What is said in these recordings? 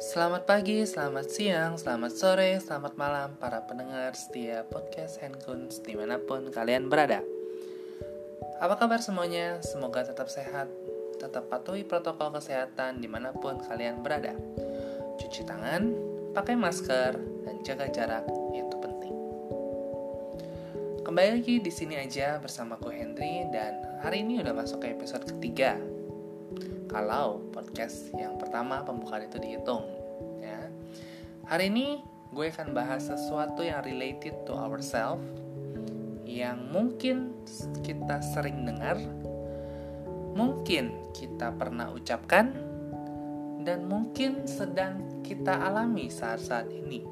Selamat pagi, selamat siang, selamat sore, selamat malam para pendengar setia podcast Handguns di mana pun kalian berada. Apa kabar semuanya? Semoga tetap sehat, tetap patuhi protokol kesehatan di mana pun kalian berada. Cuci tangan, pakai masker, dan jaga jarak itu penting. Kembali lagi di sini aja bersama ku Henry dan hari ini udah masuk ke episode ketiga kalau podcast yang pertama pembukaan itu dihitung ya. Hari ini gue akan bahas sesuatu yang related to ourselves yang mungkin kita sering dengar, mungkin kita pernah ucapkan, dan mungkin sedang kita alami saat-saat ini.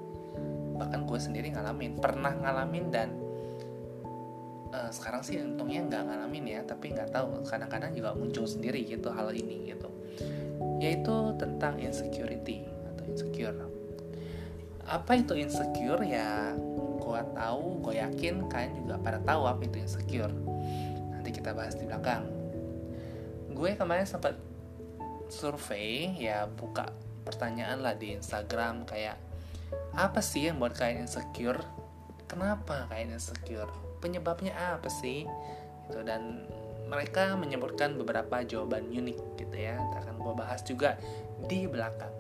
Bahkan gue sendiri ngalamin, pernah ngalamin dan uh, sekarang sih untungnya nggak ngalamin ya tapi nggak tahu. Kadang-kadang juga muncul sendiri gitu hal ini gitu. Yaitu tentang insecurity atau insecure. Apa itu insecure? Ya gue tahu gue yakin kalian juga pada tahu apa itu insecure. Nanti kita bahas di belakang. Gue kemarin sempat survei ya buka pertanyaan lah di Instagram kayak apa sih yang buat kalian insecure? Kenapa kalian insecure penyebabnya apa sih? Gitu dan mereka menyebutkan beberapa jawaban unik gitu ya akan gue bahas juga di belakang.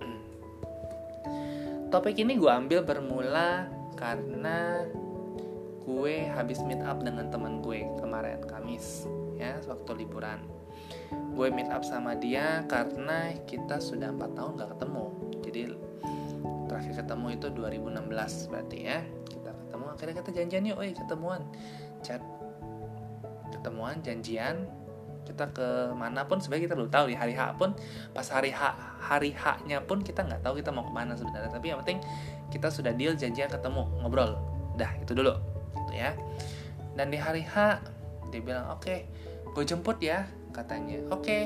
Hmm. topik ini gue ambil bermula karena gue habis meet up dengan teman gue kemarin Kamis ya waktu liburan. Gue meet up sama dia karena kita sudah empat tahun gak ketemu. Jadi terakhir ketemu itu 2016 berarti ya akhirnya kita janjian yuk eh ketemuan. Chat. Ketemuan janjian. Kita ke mana pun sebenarnya kita belum tahu di hari H pun. Pas hari H hari H nya pun kita nggak tahu kita mau ke mana sebenarnya. Tapi yang penting kita sudah deal janjian ketemu ngobrol. Dah itu dulu. Gitu ya. Dan di hari H dia bilang oke okay, gue jemput ya katanya. Oke. Okay.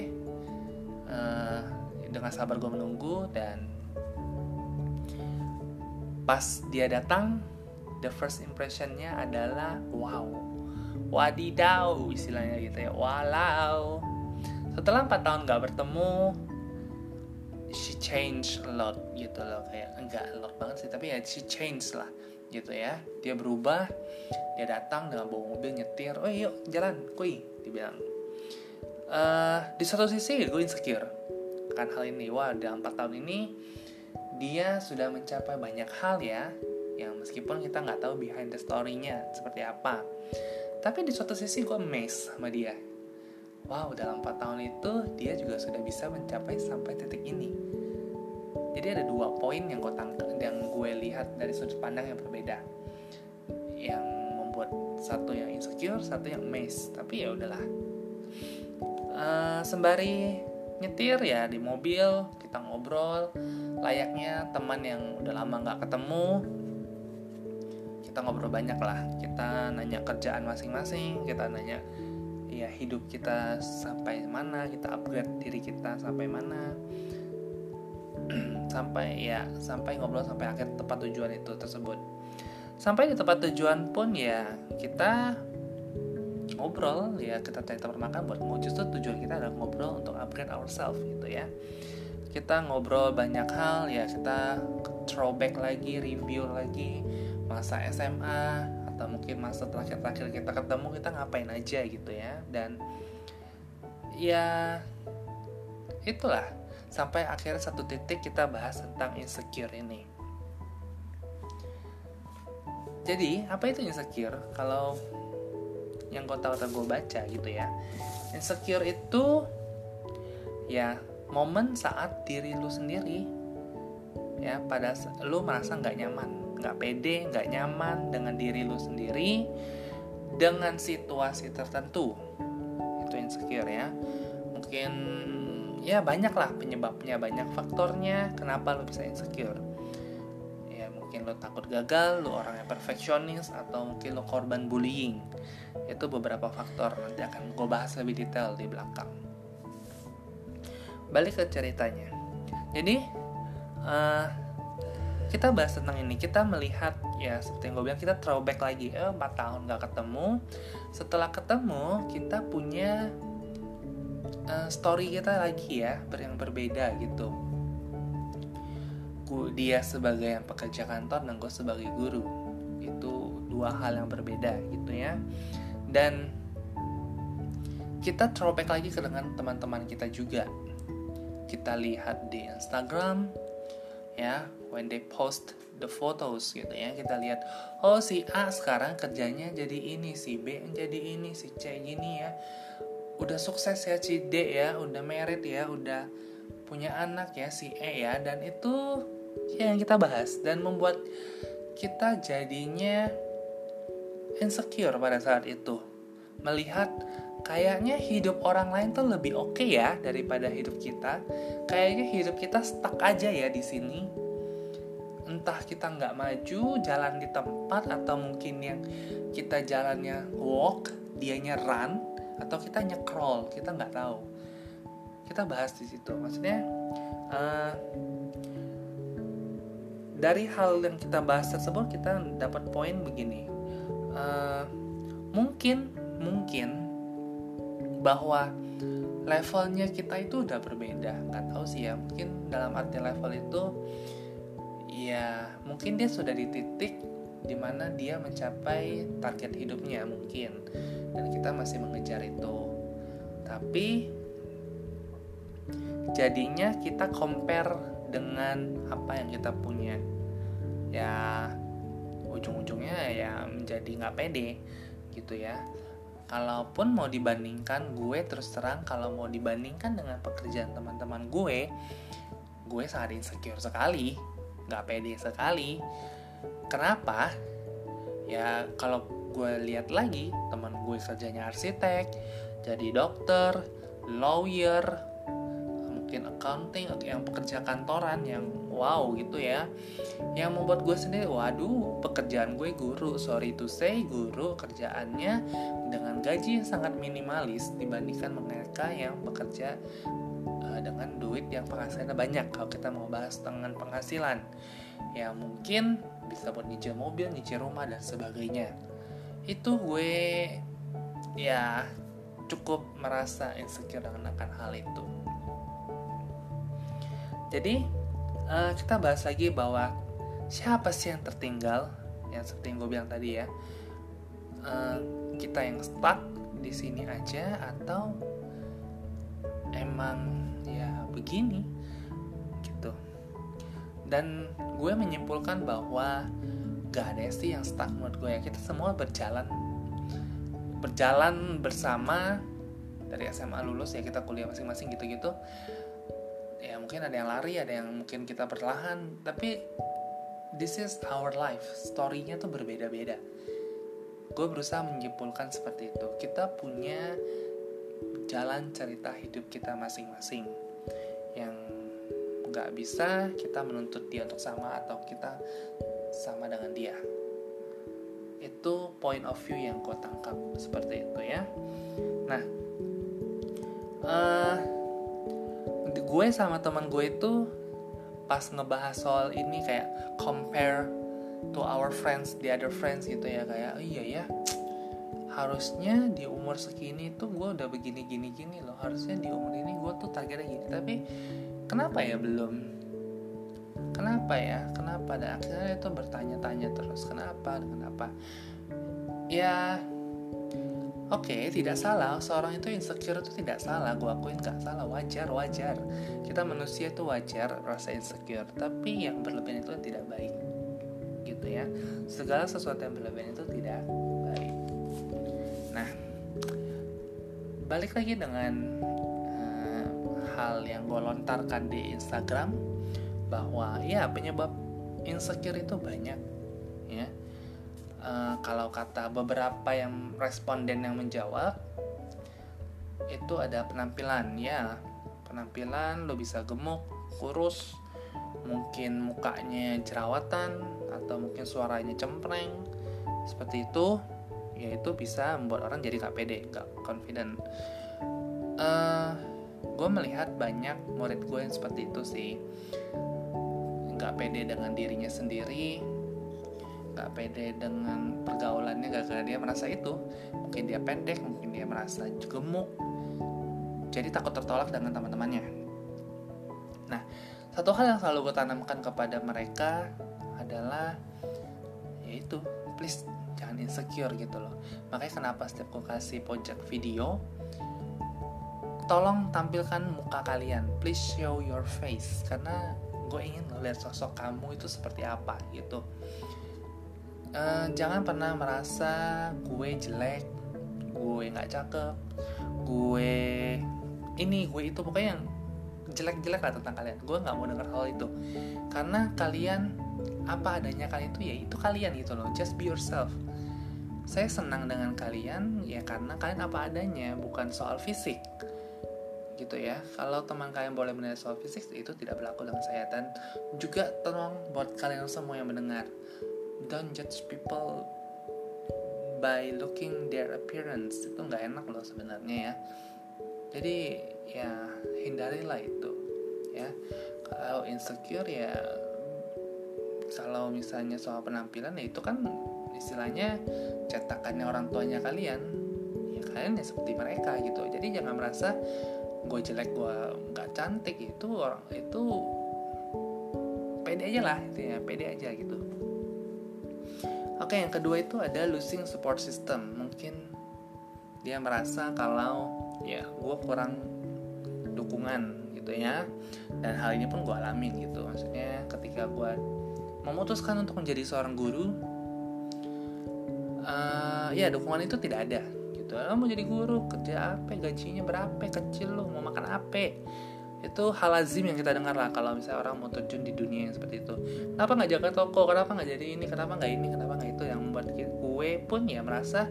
uh, eh, dengan sabar gue menunggu dan pas dia datang the first impressionnya adalah wow. Wadidaw istilahnya gitu ya. Walau. Setelah empat tahun gak bertemu she change a lot gitu loh. Kayak enggak a lot banget sih tapi ya she change lah gitu ya. Dia berubah dia datang dengan bawa mobil nyetir. Oh yuk jalan kui dibilang. Uh, di satu sisi gue insecure kan hal ini. Wah dalam empat tahun ini dia sudah mencapai banyak hal ya yang meskipun kita nggak tahu behind the story-nya seperti apa. Tapi di suatu sisi gue amazed sama dia. Wow dalam 4 tahun itu dia juga sudah bisa mencapai sampai titik ini. Jadi ada dua poin yang gue tangkap yang gue lihat dari sudut pandang yang berbeda. Yang membuat satu yang insecure satu yang amazed. Tapi ya udahlah. Uh, sembari nyetir ya di mobil kita ngobrol layaknya teman yang udah lama nggak ketemu kita ngobrol banyak lah. Kita nanya kerjaan masing-masing kita nanya ya hidup kita sampai mana kita upgrade diri kita sampai mana. Sampai ya sampai ngobrol sampai akhir tempat tujuan itu tersebut. Sampai di tempat tujuan pun ya kita ngobrol ya kita cari tempat makan buat justru tujuan kita adalah ngobrol untuk upgrade ourselves gitu ya. Kita ngobrol banyak hal ya kita throwback lagi review lagi masa SMA atau mungkin masa terakhir-terakhir kita ketemu kita ngapain aja gitu ya. Dan ya itulah. Sampai akhirnya satu titik kita bahas tentang insecure ini. Jadi apa itu insecure? Kalau yang gue tahu atau gue baca gitu ya. Insecure itu ya momen saat diri lu sendiri ya pada lu merasa nggak nyaman nggak pede, nggak nyaman dengan diri lu sendiri, dengan situasi tertentu. Itu insecure ya. Mungkin ya banyak lah penyebabnya, banyak faktornya kenapa lu bisa insecure. Ya mungkin lu takut gagal, lu orang yang perfeksionis, atau mungkin lu korban bullying. Itu beberapa faktor, nanti akan gue bahas lebih detail di belakang. Balik ke ceritanya. Jadi, uh, kita bahas tentang ini. Kita melihat ya seperti yang gue bilang kita throwback lagi. Eh 4 tahun gak ketemu. Setelah ketemu kita punya uh, story kita lagi ya yang berbeda gitu. Dia sebagai yang pekerja kantor dan gue sebagai guru. Itu dua hal yang berbeda gitu ya. Dan kita throwback lagi ke dengan teman-teman kita juga. Kita lihat di Instagram ya when they post the photos gitu ya. Kita lihat oh si A sekarang kerjanya jadi ini si B jadi ini si C gini ya. Udah sukses ya si D ya udah merit ya udah punya anak ya si E ya. Dan itu ya yang kita bahas dan membuat kita jadinya insecure pada saat itu. Melihat kayaknya hidup orang lain tuh lebih oke okay ya daripada hidup kita. Kayaknya hidup kita stuck aja ya di sini entah kita nggak maju jalan di tempat atau mungkin yang kita jalannya walk dianya run atau kita nyecrawl kita nggak tahu. Kita bahas di situ. Maksudnya uh, dari hal yang kita bahas tersebut kita dapat poin begini. Uh, mungkin mungkin bahwa levelnya kita itu udah berbeda. Nggak tahu sih ya mungkin dalam arti level itu ya mungkin dia sudah di titik di mana dia mencapai target hidupnya mungkin. Dan kita masih mengejar itu. Tapi jadinya kita compare dengan apa yang kita punya. Ya ujung-ujungnya ya menjadi nggak pede gitu ya. Kalaupun mau dibandingkan gue terus terang kalau mau dibandingkan dengan pekerjaan teman-teman gue gue sangat insecure sekali nggak pede sekali. Kenapa? Ya kalau gue lihat lagi teman gue kerjanya arsitek jadi dokter lawyer mungkin accounting yang pekerja kantoran yang wow gitu ya. Yang membuat gue sendiri waduh pekerjaan gue guru sorry to say guru kerjaannya dengan gaji yang sangat minimalis dibandingkan mereka yang bekerja uh, dengan duit yang penghasilannya banyak. Kalau kita mau bahas dengan penghasilan ya mungkin bisa buat nyicil mobil nyicil rumah dan sebagainya. Itu gue ya cukup merasa insecure dengan akan hal itu. Jadi uh, kita bahas lagi bahwa siapa sih yang tertinggal? Yang seperti yang gue bilang tadi ya. Uh, kita yang stuck di sini aja atau emang begini gitu. Dan gue menyimpulkan bahwa gak ada sih yang stuck menurut gue ya. Kita semua berjalan berjalan bersama dari SMA lulus ya kita kuliah masing-masing gitu-gitu. Ya mungkin ada yang lari ada yang mungkin kita perlahan tapi this is our life. Storynya tuh berbeda-beda. Gue berusaha menyimpulkan seperti itu. Kita punya jalan cerita hidup kita masing-masing yang nggak bisa kita menuntut dia untuk sama atau kita sama dengan dia. Itu point of view yang gue tangkap seperti itu ya. Nah uh, gue sama teman gue itu pas ngebahas soal ini kayak compare to our friends the other friends gitu ya kayak oh, iya ya harusnya di umur segini tuh gue udah begini gini gini loh harusnya di umur ini gue tuh targetnya gini tapi kenapa ya belum kenapa ya kenapa dan akhirnya itu bertanya-tanya terus kenapa kenapa ya Oke, okay, tidak salah. Seorang itu insecure itu tidak salah. Gue akuin gak salah. Wajar, wajar. Kita manusia itu wajar rasa insecure. Tapi yang berlebihan itu tidak baik. Gitu ya. Segala sesuatu yang berlebihan itu tidak balik lagi dengan uh, hal yang gue lontarkan di Instagram bahwa ya penyebab insecure itu banyak ya. Uh, kalau kata beberapa yang responden yang menjawab itu ada penampilan ya. Penampilan lo bisa gemuk kurus mungkin mukanya jerawatan atau mungkin suaranya cempreng seperti itu ya itu bisa membuat orang jadi gak pede gak confident. Uh, eh, gue melihat banyak murid gue yang seperti itu sih. Nggak pede dengan dirinya sendiri gak pede dengan pergaulannya karena dia merasa itu. Mungkin dia pendek mungkin dia merasa gemuk. Jadi takut tertolak dengan teman-temannya. Nah satu hal yang selalu gue tanamkan kepada mereka adalah yaitu please jangan insecure gitu loh. Makanya kenapa setiap gue kasih pojok video tolong tampilkan muka kalian. Please show your face. Karena gue ingin lihat sosok kamu itu seperti apa gitu. Uh, jangan pernah merasa gue jelek gue nggak cakep gue ini gue itu pokoknya yang jelek-jelek lah tentang kalian. Gue nggak mau dengar hal itu. Karena kalian apa adanya kalian itu ya itu kalian gitu loh. Just be yourself. Saya senang dengan kalian ya karena kalian apa adanya bukan soal fisik. Gitu ya. Kalau teman kalian boleh menilai soal fisik itu tidak berlaku dengan saya. Dan juga tolong buat kalian semua yang mendengar don't judge people by looking their appearance. Itu nggak enak loh sebenarnya ya. Jadi ya hindarilah itu ya. Kalau insecure ya kalau misalnya soal penampilan ya itu kan istilahnya cetakannya orang tuanya kalian. Ya kalian ya seperti mereka gitu. Jadi jangan merasa gue jelek gue nggak cantik. Itu orang itu pede aja lah itu ya pede aja gitu. Oke yang kedua itu ada losing support system. Mungkin dia merasa kalau ya gue kurang dukungan gitu ya. Dan hal ini pun gue alamin gitu. Maksudnya ketika gue memutuskan untuk menjadi seorang guru uh, ya dukungan itu tidak ada gitu. Lo mau jadi guru kerja apa gajinya berapa kecil lo mau makan apa? Itu hal lazim yang kita dengar lah kalau misalnya orang mau terjun di dunia yang seperti itu. Kenapa nggak jaga toko? Kenapa nggak jadi ini? Kenapa nggak ini? Kenapa nggak itu? Yang membuat gue pun ya merasa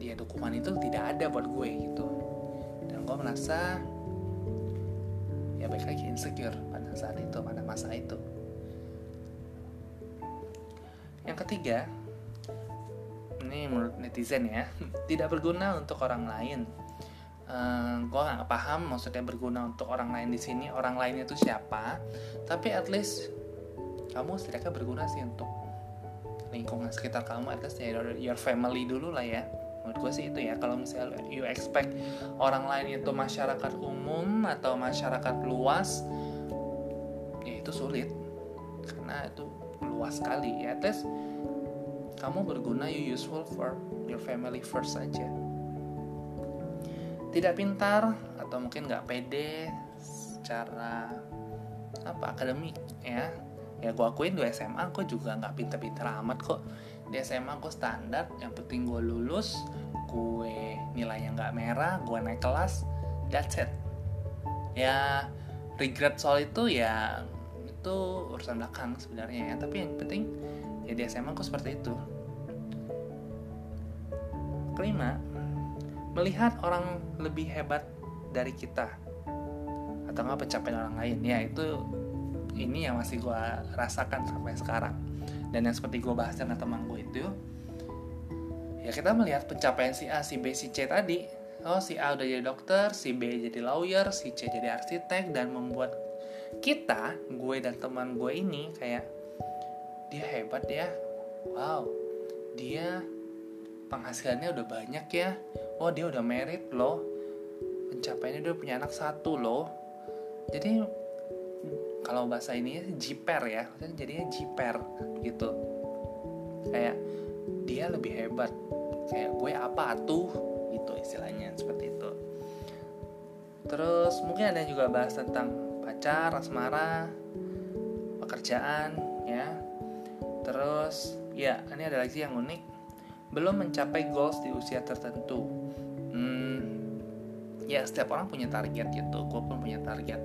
dia dukungan itu tidak ada buat gue gitu. Dan gue merasa ya baik lagi insecure pada saat itu pada masa itu yang ketiga ini menurut netizen ya tidak berguna untuk orang lain. Uh, eh, gue nggak paham maksudnya berguna untuk orang lain di sini orang lainnya itu siapa tapi at least kamu setidaknya berguna sih untuk lingkungan sekitar kamu at least ya your family dulu lah ya. Menurut gue sih itu ya kalau misalnya you expect orang lain itu masyarakat umum atau masyarakat luas ya itu sulit. Karena itu luas sekali. Ya least kamu berguna you useful for your family first saja tidak pintar atau mungkin nggak pede secara apa akademik ya. Ya gue akuin di SMA gue juga nggak pinter-pinter amat kok. Di SMA gue standar yang penting gue lulus gue nilainya nggak merah gue naik kelas that's it. Ya regret soal itu ya itu urusan belakang sebenarnya ya. Tapi yang penting ya di SMA aku seperti itu. Kelima melihat orang lebih hebat dari kita. Atau nggak pencapaian orang lain. Ya itu ini yang masih gue rasakan sampai sekarang. Dan yang seperti gue bahas dengan teman gue itu ya kita melihat pencapaian si A, si B, si C tadi. Oh si A udah jadi dokter, si B jadi lawyer, si C jadi arsitek dan membuat kita, gue dan teman gue ini kayak dia hebat ya. Wow dia penghasilannya udah banyak ya. Oh dia udah merit loh. Pencapaiannya udah punya anak satu loh. Jadi kalau bahasa ini jiper ya. Jadinya jiper gitu. Kayak dia lebih hebat. Kayak gue apa tuh gitu istilahnya seperti itu. Terus mungkin ada juga bahas tentang pacar asmara pekerjaan ya Terus, ya, ini ada lagi yang unik. Belum mencapai goals di usia tertentu. Hmm, ya, setiap orang punya target gitu. Gue pun punya target.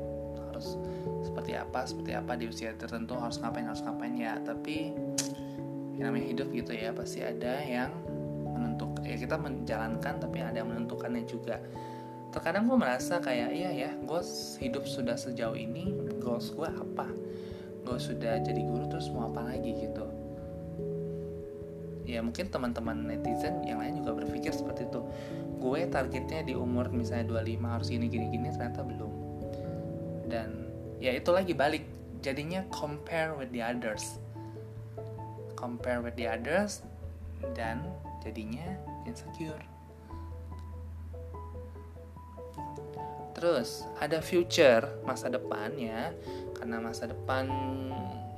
Harus seperti apa, seperti apa di usia tertentu. Harus ngapain, harus ngapain ya. Tapi, yang namanya hidup gitu ya. Pasti ada yang menentukan. Ya, kita menjalankan, tapi ada yang menentukannya juga. Terkadang gue merasa kayak, iya ya, gue hidup sudah sejauh ini, goals gue apa? gue sudah jadi guru terus mau apa lagi? Gitu. Ya mungkin teman-teman netizen yang lain juga berpikir seperti itu. Gue targetnya di umur misalnya 25 harus gini gini gini ternyata belum. Dan ya itu lagi balik. Jadinya compare with the others. Compare with the others dan jadinya insecure terus ada future masa depan ya karena masa depan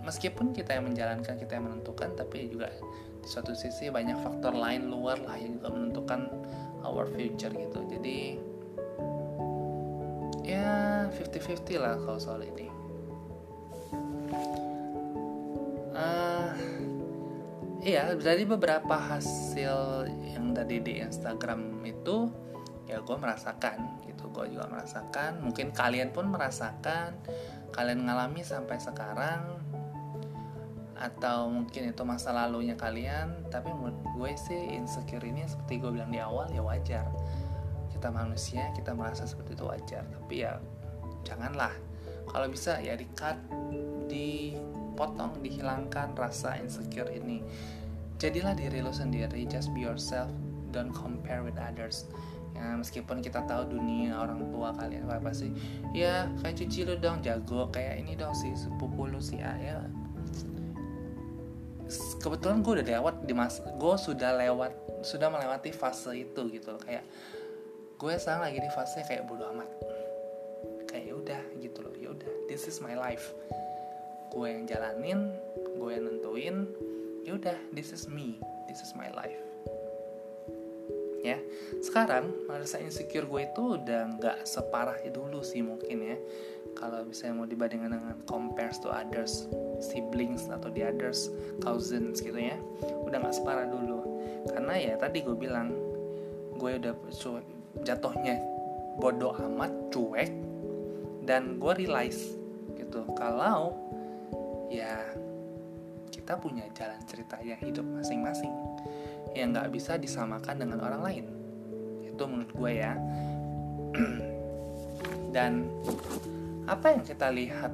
meskipun kita yang menjalankan kita yang menentukan tapi juga di suatu sisi banyak faktor lain luar lah yang juga menentukan our future gitu. Jadi ya 50-50 lah kalau soal ini. Uh, iya dari beberapa hasil yang tadi di Instagram itu ya gue merasakan gue juga merasakan. Mungkin kalian pun merasakan kalian ngalami sampai sekarang atau mungkin itu masa lalunya kalian. Tapi menurut gue sih insecure ini seperti gue bilang di awal ya wajar. Kita manusia kita merasa seperti itu wajar. Tapi ya janganlah. Kalau bisa ya di cut dipotong dihilangkan rasa insecure ini. Jadilah diri lo sendiri just be yourself don't compare with others ya meskipun kita tahu dunia orang tua kalian apa sih ya kayak cuci lo dong jago kayak ini dong si sepupu lu si A ya. Kebetulan gue udah lewat di mas gue sudah lewat sudah melewati fase itu gitu loh kayak gue sekarang lagi di fase kayak bodo amat. Kayak ya udah gitu loh ya udah this is my life. Gue yang jalanin gue yang nentuin ya udah this is me this is my life ya. Sekarang merasa insecure gue itu udah nggak separah dulu sih mungkin ya. Kalau misalnya mau dibandingkan dengan compares to others siblings atau the others cousins gitu ya udah nggak separah dulu. Karena ya tadi gue bilang gue udah jatuhnya bodoh amat cuek dan gue realize gitu kalau ya kita punya jalan cerita yang hidup masing-masing yang nggak bisa disamakan dengan orang lain. Itu menurut gue ya. Dan apa yang kita lihat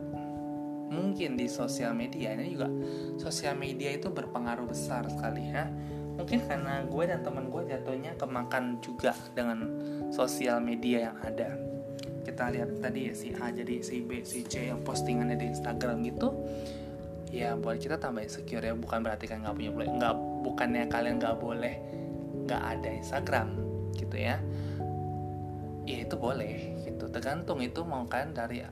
mungkin di sosial media ini juga sosial media itu berpengaruh besar sekali ya. Mungkin karena gue dan teman gue jatuhnya kemakan juga dengan sosial media yang ada. Kita lihat tadi ya si A jadi si B si C yang postingannya di Instagram gitu ya buat kita tambah insecure ya bukan berarti kan nggak punya boleh nggak bukannya kalian nggak boleh nggak ada Instagram gitu ya. Ya itu boleh gitu. Tergantung itu mau kan dari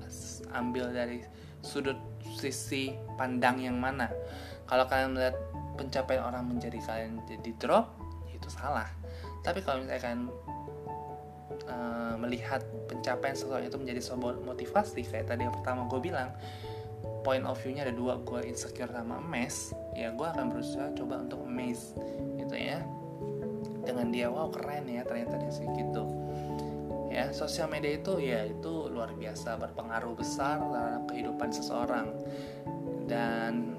ambil dari sudut sisi pandang yang mana. Kalau kalian melihat pencapaian orang menjadi kalian jadi drop ya itu salah. Tapi kalau misalnya kalian uh, melihat pencapaian seseorang itu menjadi sebuah motivasi kayak tadi yang pertama gue bilang point of view-nya ada dua gue insecure sama mes ya gue akan berusaha coba untuk mes gitu ya. Dengan dia wow keren ya ternyata dia gitu. Ya sosial media itu ya itu luar biasa berpengaruh besar dalam kehidupan seseorang. Dan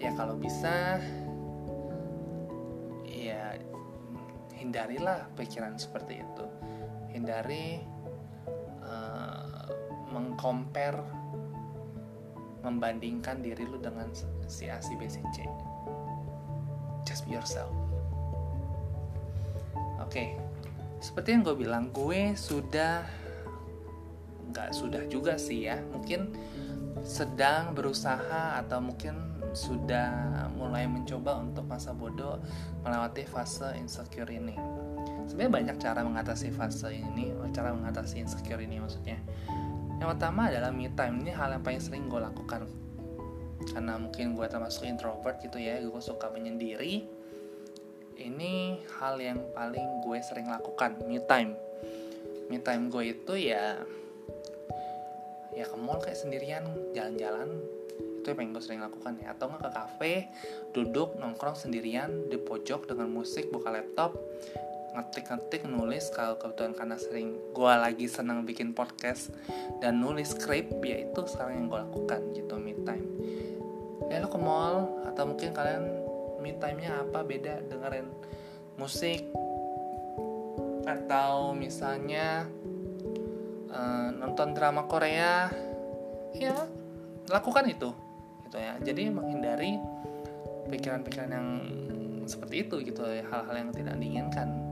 ya kalau bisa ya hindarilah pikiran seperti itu. Hindari uh, mengcompare membandingkan diri lu dengan si A, si B, si C. Just be yourself. Oke, okay. seperti yang gue bilang, gue sudah nggak sudah juga sih ya, mungkin sedang berusaha atau mungkin sudah mulai mencoba untuk masa bodoh melewati fase insecure ini. Sebenarnya banyak cara mengatasi fase ini, cara mengatasi insecure ini maksudnya yang pertama adalah me time. Ini hal yang paling sering gue lakukan. Karena mungkin gue termasuk introvert gitu ya gue suka menyendiri. Ini hal yang paling gue sering lakukan me time. Me time gue itu ya ya ke mall kayak sendirian jalan-jalan. Itu yang paling gue sering lakukan ya. Atau nggak ke kafe duduk nongkrong sendirian di pojok dengan musik buka laptop ngetik-ngetik nulis kalau kebetulan karena sering gue lagi senang bikin podcast dan nulis script ya itu sekarang yang gue lakukan gitu me time. Ya lo ke mall atau mungkin kalian me time nya apa beda dengerin musik. Atau misalnya uh, nonton drama Korea. Ya lakukan itu gitu ya. Jadi menghindari pikiran-pikiran yang seperti itu gitu hal-hal yang tidak diinginkan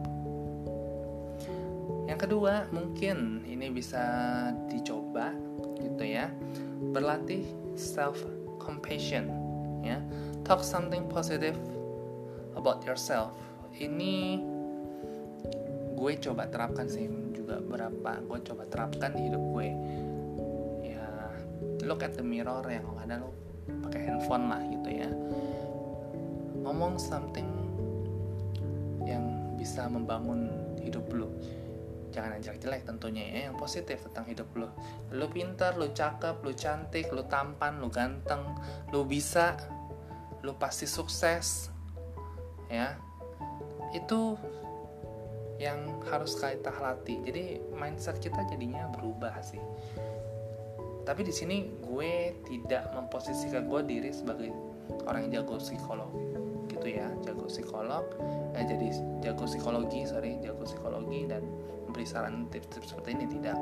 yang kedua, mungkin ini bisa dicoba gitu ya. Berlatih self compassion ya. Talk something positive about yourself. Ini gue coba terapkan sih juga berapa gue coba terapkan di hidup gue ya look at the mirror yang ada lo pakai handphone lah gitu ya ngomong something yang bisa membangun hidup lo jangan yang jelek tentunya ya yang positif tentang hidup lo lo pintar lo cakep lo cantik lo tampan lo ganteng lo bisa lo pasti sukses ya. Itu yang harus kita latih. Jadi mindset kita jadinya berubah sih. Tapi di sini gue tidak memposisikan gue diri sebagai orang yang jago psikolog gitu ya. Jago psikolog eh, jadi jago psikologi sorry jago psikologi dan memberi saran tips-tips seperti ini tidak.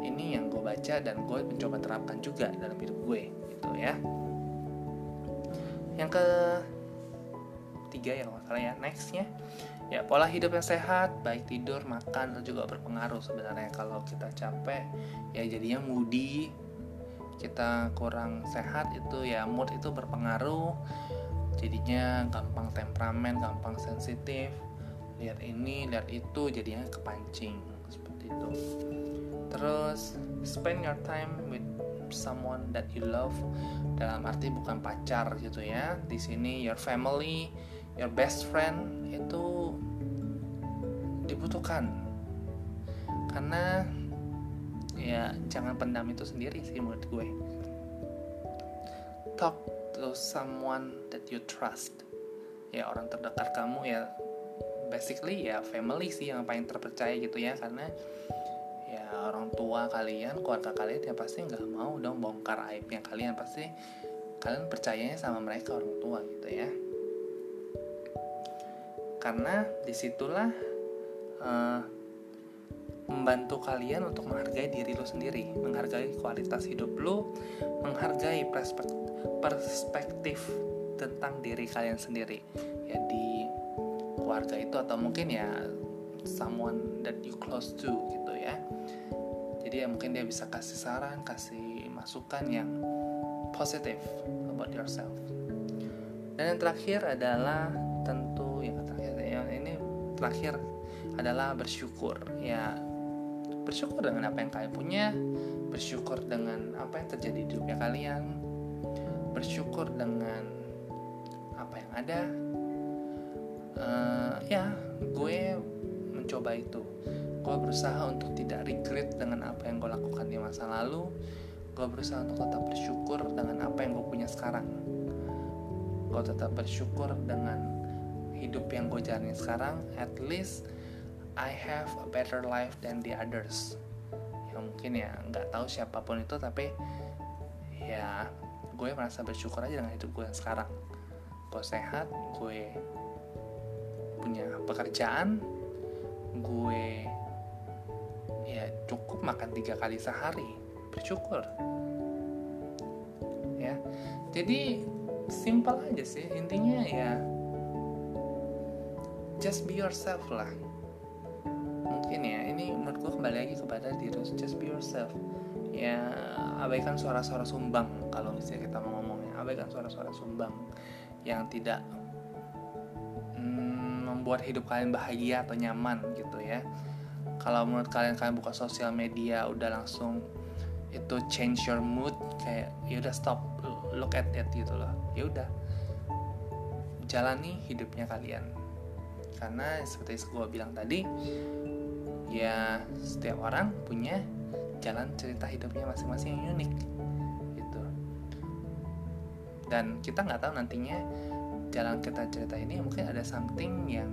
Ini yang gue baca dan gue mencoba terapkan juga dalam hidup gue gitu ya. Yang ke tiga ya kalau ya nextnya. Ya pola hidup yang sehat baik tidur makan itu juga berpengaruh sebenarnya. Kalau kita capek ya jadinya moody. Kita kurang sehat itu ya mood itu berpengaruh. Jadinya gampang temperamen gampang sensitif lihat ini lihat itu jadinya kepancing. Seperti itu. Terus spend your time with someone that you love. Dalam arti bukan pacar gitu ya. Di sini your family your best friend itu dibutuhkan. Karena ya jangan pendam itu sendiri sih menurut gue. Talk to someone that you trust. Ya orang terdekat kamu ya basically ya family sih yang paling terpercaya gitu ya karena ya orang tua kalian keluarga kalian ya pasti nggak mau dong bongkar aibnya kalian pasti kalian percayanya sama mereka orang tua gitu ya karena di situlah uh, membantu kalian untuk menghargai diri lo sendiri, menghargai kualitas hidup lo, menghargai perspektif, perspektif tentang diri kalian sendiri. Ya di keluarga itu atau mungkin ya someone that you close to gitu ya. Jadi ya mungkin dia bisa kasih saran, kasih masukan yang positif about yourself. Dan yang terakhir adalah tentu terakhir adalah bersyukur ya bersyukur dengan apa yang kalian punya bersyukur dengan apa yang terjadi di hidupnya kalian bersyukur dengan apa yang ada uh, ya. Gue mencoba itu. Gue berusaha untuk tidak regret dengan apa yang gue lakukan di masa lalu. Gue berusaha untuk tetap bersyukur dengan apa yang gue punya sekarang. Gue tetap bersyukur dengan hidup yang gue jalani sekarang. At least I have a better life than the others. Yang mungkin ya nggak tahu siapa pun itu tapi ya gue merasa bersyukur aja dengan hidup gue yang sekarang. Gue sehat gue punya pekerjaan gue ya cukup makan tiga kali sehari. Bersyukur. Ya jadi simpel aja sih. Intinya ya just be yourself lah. Mungkin ya ini menurut gue kembali lagi kepada diri just be yourself. Ya abaikan suara-suara sumbang kalau misalnya kita mau ngomongnya. Abaikan suara-suara sumbang yang tidak membuat hidup kalian bahagia atau nyaman gitu ya. Kalau menurut kalian kalian buka sosial media udah langsung itu change your mood kayak ya udah stop look at it gitu loh. Ya udah jalani hidupnya kalian. Karena seperti gue bilang tadi ya setiap orang punya jalan cerita hidupnya masing-masing yang unik gitu. Dan kita nggak tahu nantinya jalan kita cerita ini mungkin ada something yang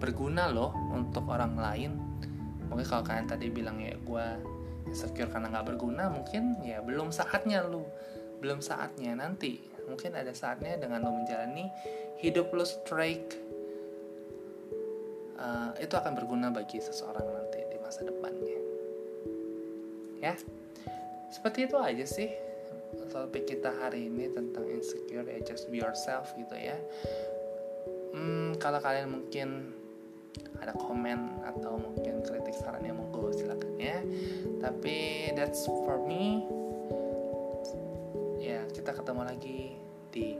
berguna loh untuk orang lain. Mungkin kalau kalian tadi bilang ya gue insecure karena nggak berguna mungkin ya belum saatnya lu. Belum saatnya. Nanti mungkin ada saatnya dengan lo menjalani hidup lo straight uh, itu akan berguna bagi seseorang nanti di masa depannya. Ya? Seperti itu aja sih topik kita hari ini tentang insecure ya just be yourself gitu ya. Hmm, kalau kalian mungkin ada komen atau mungkin kritik sarannya monggo silakan ya. Tapi that's for me. Ya kita ketemu lagi di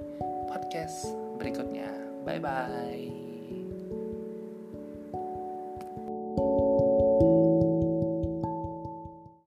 podcast berikutnya. Bye bye